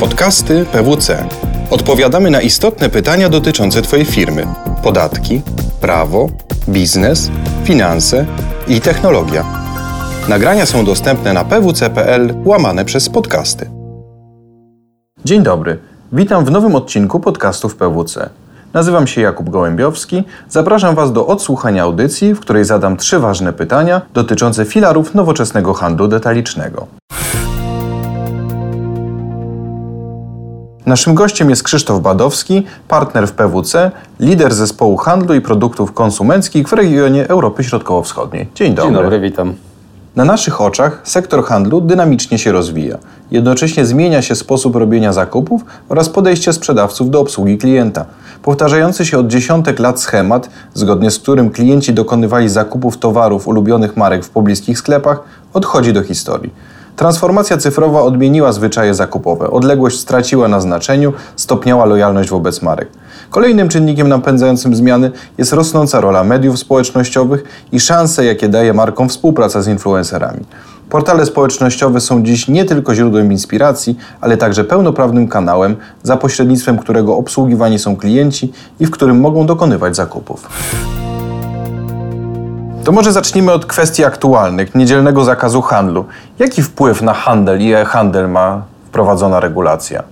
Podcasty PWC. Odpowiadamy na istotne pytania dotyczące Twojej firmy: podatki, prawo, biznes, finanse i technologia. Nagrania są dostępne na pwc.pl łamane przez podcasty. Dzień dobry. Witam w nowym odcinku podcastów PWC. Nazywam się Jakub Gołębiowski. Zapraszam Was do odsłuchania audycji, w której zadam trzy ważne pytania dotyczące filarów nowoczesnego handlu detalicznego. Naszym gościem jest Krzysztof Badowski, partner w PWC, lider zespołu handlu i produktów konsumenckich w regionie Europy Środkowo-Wschodniej. Dzień dobry. Dzień dobry, witam. Na naszych oczach sektor handlu dynamicznie się rozwija. Jednocześnie zmienia się sposób robienia zakupów oraz podejście sprzedawców do obsługi klienta. Powtarzający się od dziesiątek lat schemat, zgodnie z którym klienci dokonywali zakupów towarów ulubionych marek w pobliskich sklepach, odchodzi do historii. Transformacja cyfrowa odmieniła zwyczaje zakupowe, odległość straciła na znaczeniu, stopniała lojalność wobec marek. Kolejnym czynnikiem napędzającym zmiany jest rosnąca rola mediów społecznościowych i szanse, jakie daje markom współpraca z influencerami. Portale społecznościowe są dziś nie tylko źródłem inspiracji, ale także pełnoprawnym kanałem, za pośrednictwem którego obsługiwani są klienci i w którym mogą dokonywać zakupów. To może zacznijmy od kwestii aktualnych, niedzielnego zakazu handlu. Jaki wpływ na handel i e-handel ma wprowadzona regulacja?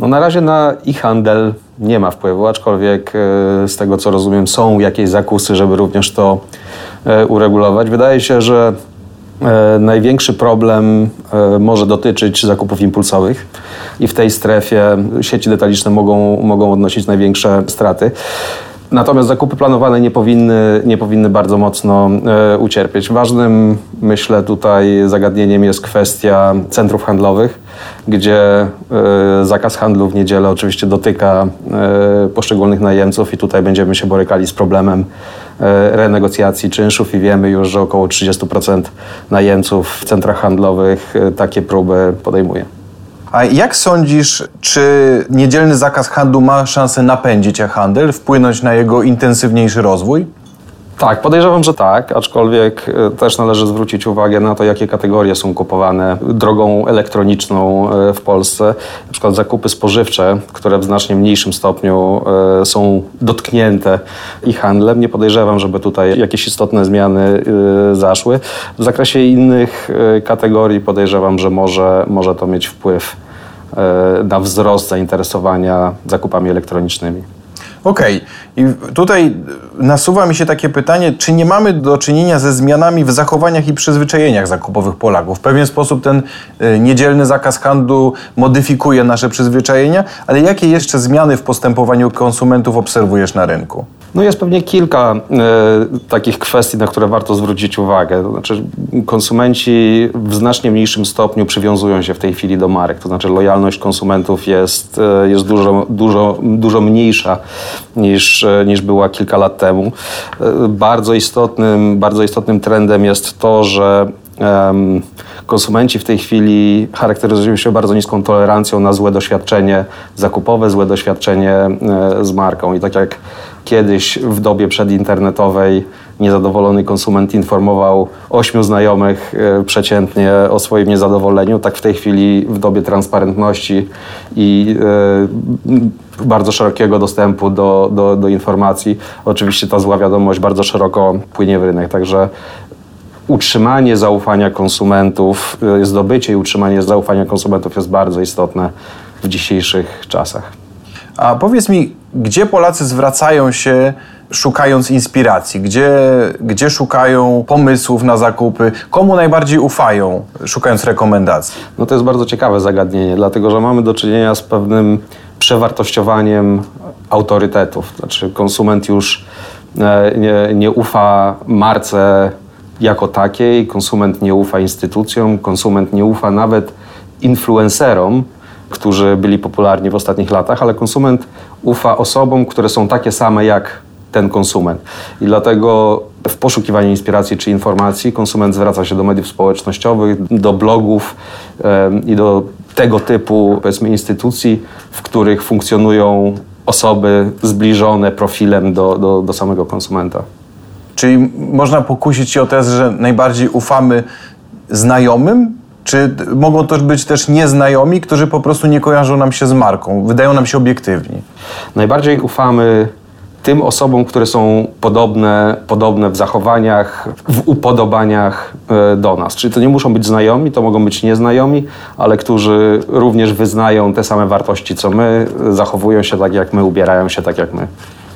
No na razie na e-handel nie ma wpływu, aczkolwiek e, z tego co rozumiem są jakieś zakusy, żeby również to e, uregulować. Wydaje się, że e, największy problem może dotyczyć zakupów impulsowych i w tej strefie sieci detaliczne mogą, mogą odnosić największe straty. Natomiast zakupy planowane nie powinny, nie powinny bardzo mocno e, ucierpieć. Ważnym, myślę, tutaj zagadnieniem jest kwestia centrów handlowych, gdzie e, zakaz handlu w niedzielę oczywiście dotyka e, poszczególnych najemców i tutaj będziemy się borykali z problemem e, renegocjacji czynszów i wiemy już, że około 30% najemców w centrach handlowych e, takie próby podejmuje. A jak sądzisz, czy niedzielny zakaz handlu ma szansę napędzić handel, wpłynąć na jego intensywniejszy rozwój? Tak, podejrzewam, że tak, aczkolwiek e, też należy zwrócić uwagę na to, jakie kategorie są kupowane drogą elektroniczną e, w Polsce. Na przykład zakupy spożywcze, które w znacznie mniejszym stopniu e, są dotknięte i handlem. Nie podejrzewam, żeby tutaj jakieś istotne zmiany zaszły. W zakresie innych kategorii podejrzewam, że może, może to mieć wpływ na wzrost zainteresowania zakupami elektronicznymi. Okej. Okay. I tutaj nasuwa mi się takie pytanie, czy nie mamy do czynienia ze zmianami w zachowaniach i przyzwyczajeniach zakupowych Polaków? W pewien sposób ten y, niedzielny zakaz handlu modyfikuje nasze przyzwyczajenia, ale jakie jeszcze zmiany w postępowaniu konsumentów obserwujesz na rynku? No jest pewnie kilka e, takich kwestii, na które warto zwrócić uwagę. To znaczy, konsumenci w znacznie mniejszym stopniu przywiązują się w tej chwili do marek. To znaczy, lojalność konsumentów jest, e, jest dużo, dużo, dużo mniejsza niż, e, niż była kilka lat temu. Bardzo istotnym, bardzo istotnym trendem jest to, że konsumenci w tej chwili charakteryzują się bardzo niską tolerancją na złe doświadczenie zakupowe, złe doświadczenie z marką. I tak jak kiedyś w dobie przedinternetowej niezadowolony konsument informował ośmiu znajomych e, przeciętnie o swoim niezadowoleniu, tak w tej chwili w dobie transparentności i e, bardzo szerokiego dostępu do, do, do informacji, oczywiście ta zła wiadomość bardzo szeroko płynie w rynek. Także utrzymanie zaufania konsumentów, e, zdobycie i utrzymanie zaufania konsumentów jest bardzo istotne w dzisiejszych czasach. A powiedz mi, gdzie Polacy zwracają się szukając inspiracji? Gdzie, gdzie szukają pomysłów na zakupy? Komu najbardziej ufają, szukając rekomendacji? No to jest bardzo ciekawe zagadnienie, dlatego że mamy do czynienia z pewnym przewartościowaniem autorytetów. Znaczy konsument już e, nie, nie ufa marce jako takiej, konsument nie ufa instytucjom, konsument nie ufa nawet influencerom, którzy byli popularni w ostatnich latach, ale konsument ufa osobom, które są takie same jak ten konsument. I dlatego w poszukiwaniu inspiracji czy informacji konsument zwraca się do mediów społecznościowych, do blogów i do tego typu powiedzmy instytucji, w których funkcjonują osoby zbliżone profilem do, do, do samego konsumenta. Czyli można pokusić się o tezę, że najbardziej ufamy znajomym Czy mogą to być też nieznajomi, którzy po prostu nie kojarzą nam się z marką, wydają nam się obiektywni? Najbardziej ufamy tym osobom, które są podobne, podobne w zachowaniach, w upodobaniach e, do nas. Czyli to nie muszą być znajomi, to mogą być nieznajomi, ale którzy również wyznają te same wartości co my, zachowują się tak jak my, ubierają się tak jak my.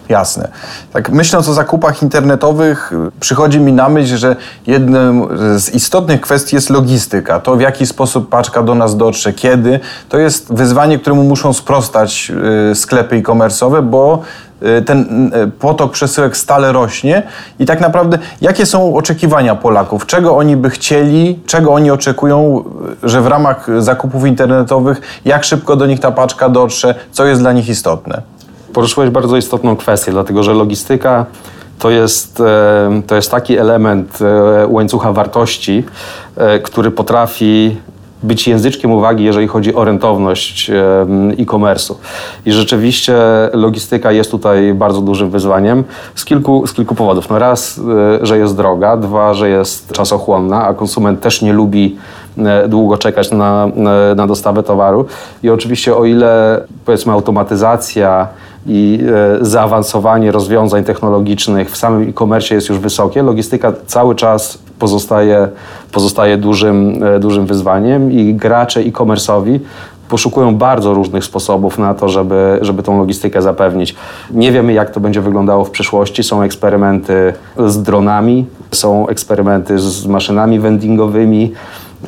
Jasne. Tak myśląc o zakupach internetowych, przychodzi mi na myśl, że jedną z istotnych kwestii jest logistyka. To w jaki sposób paczka do nas dotrze, kiedy. To jest wyzwanie, któremu muszą sprostać y, sklepy e-commerce'owe, bo y, ten y, potok przesyłek stale rośnie i tak naprawdę jakie są oczekiwania Polaków? Czego oni by chcieli, czego oni oczekują, że w ramach zakupów internetowych, jak szybko do nich ta paczka dotrze, co jest dla nich istotne? Poruszyłeś bardzo istotną kwestię, dlatego że logistyka to jest, e, to jest taki element e, łańcucha wartości, e, który potrafi być języczkiem uwagi, jeżeli chodzi o rentowność e-commerce'u. I rzeczywiście logistyka jest tutaj bardzo dużym wyzwaniem z kilku, z kilku powodów. No raz, że jest droga, dwa, że jest czasochłonna, a konsument też nie lubi długo czekać na, na dostawę towaru. I oczywiście o ile powiedzmy automatyzacja i e, zaawansowanie rozwiązań technologicznych w samym e-commerce jest już wysokie, logistyka cały czas pozostaje, pozostaje dużym, e, dużym wyzwaniem i gracze e-commerce'owi poszukują bardzo różnych sposobów na to, żeby, żeby tą logistykę zapewnić. Nie wiemy, jak to będzie wyglądało w przyszłości. Są eksperymenty z dronami, są eksperymenty z maszynami vendingowymi.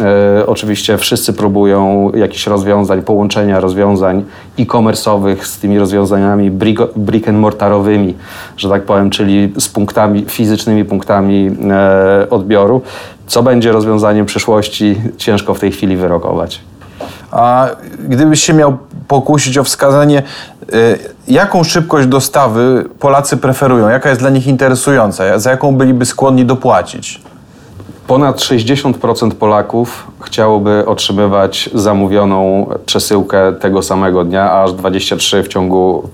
E, oczywiście wszyscy próbują jakichś rozwiązań, połączenia rozwiązań e-commerce'owych z tymi rozwiązaniami brick, and mortarowymi, że tak powiem, czyli z punktami, fizycznymi punktami e, odbioru. Co będzie rozwiązaniem przyszłości, ciężko w tej chwili wyrokować. A gdybyś się miał pokusić o wskazanie, y, jaką szybkość dostawy Polacy preferują, jaka jest dla nich interesująca, za jaką byliby skłonni dopłacić? Ponad 60% Polaków chciałoby otrzymywać zamówioną przesyłkę tego samego dnia, aż 23 w ciągu,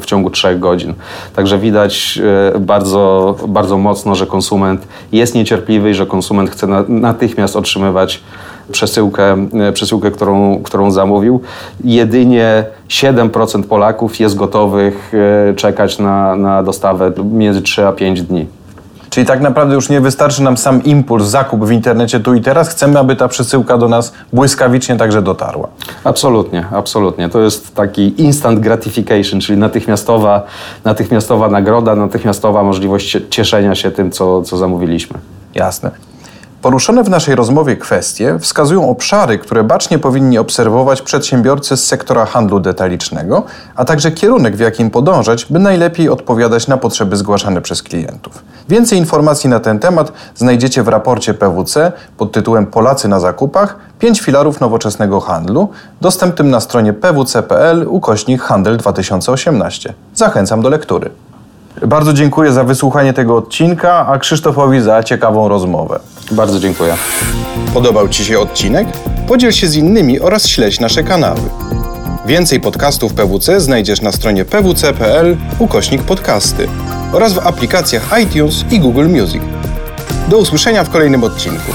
w ciągu 3 godzin. Także widać e, bardzo, bardzo mocno, że konsument jest niecierpliwy i że konsument chce natychmiast otrzymywać przesyłkę, e, przesyłkę którą, którą zamówił. Jedynie 7% Polaków jest gotowych e, czekać na, na dostawę między 3 a 5 dni. Czyli tak naprawdę już nie wystarczy nam sam impuls, zakup w internecie tu i teraz. Chcemy, aby ta przesyłka do nas błyskawicznie także dotarła. Absolutnie, absolutnie. To jest taki instant gratification, czyli natychmiastowa, natychmiastowa nagroda, natychmiastowa możliwość cieszenia się tym, co, co zamówiliśmy. Jasne. Poruszone w naszej rozmowie kwestie wskazują obszary, które bacznie powinni obserwować przedsiębiorcy z sektora handlu detalicznego, a także kierunek, w jakim podążać, by najlepiej odpowiadać na potrzeby zgłaszane przez klientów. Więcej informacji na ten temat znajdziecie w raporcie PWC pod tytułem Polacy na zakupach Pięć filarów nowoczesnego handlu, dostępnym na stronie pwc.pl ukośnik handel 2018. Zachęcam do lektury. Bardzo dziękuję za wysłuchanie tego odcinka, a Krzysztofowi za ciekawą rozmowę. Bardzo dziękuję. Podobał Ci się odcinek? Podziel się z innymi oraz śledź nasze kanały. Więcej podcastów PWC znajdziesz na stronie pwc.pl ukośnik podcasty oraz w aplikacjach iTunes i Google Music. Do usłyszenia w kolejnym odcinku.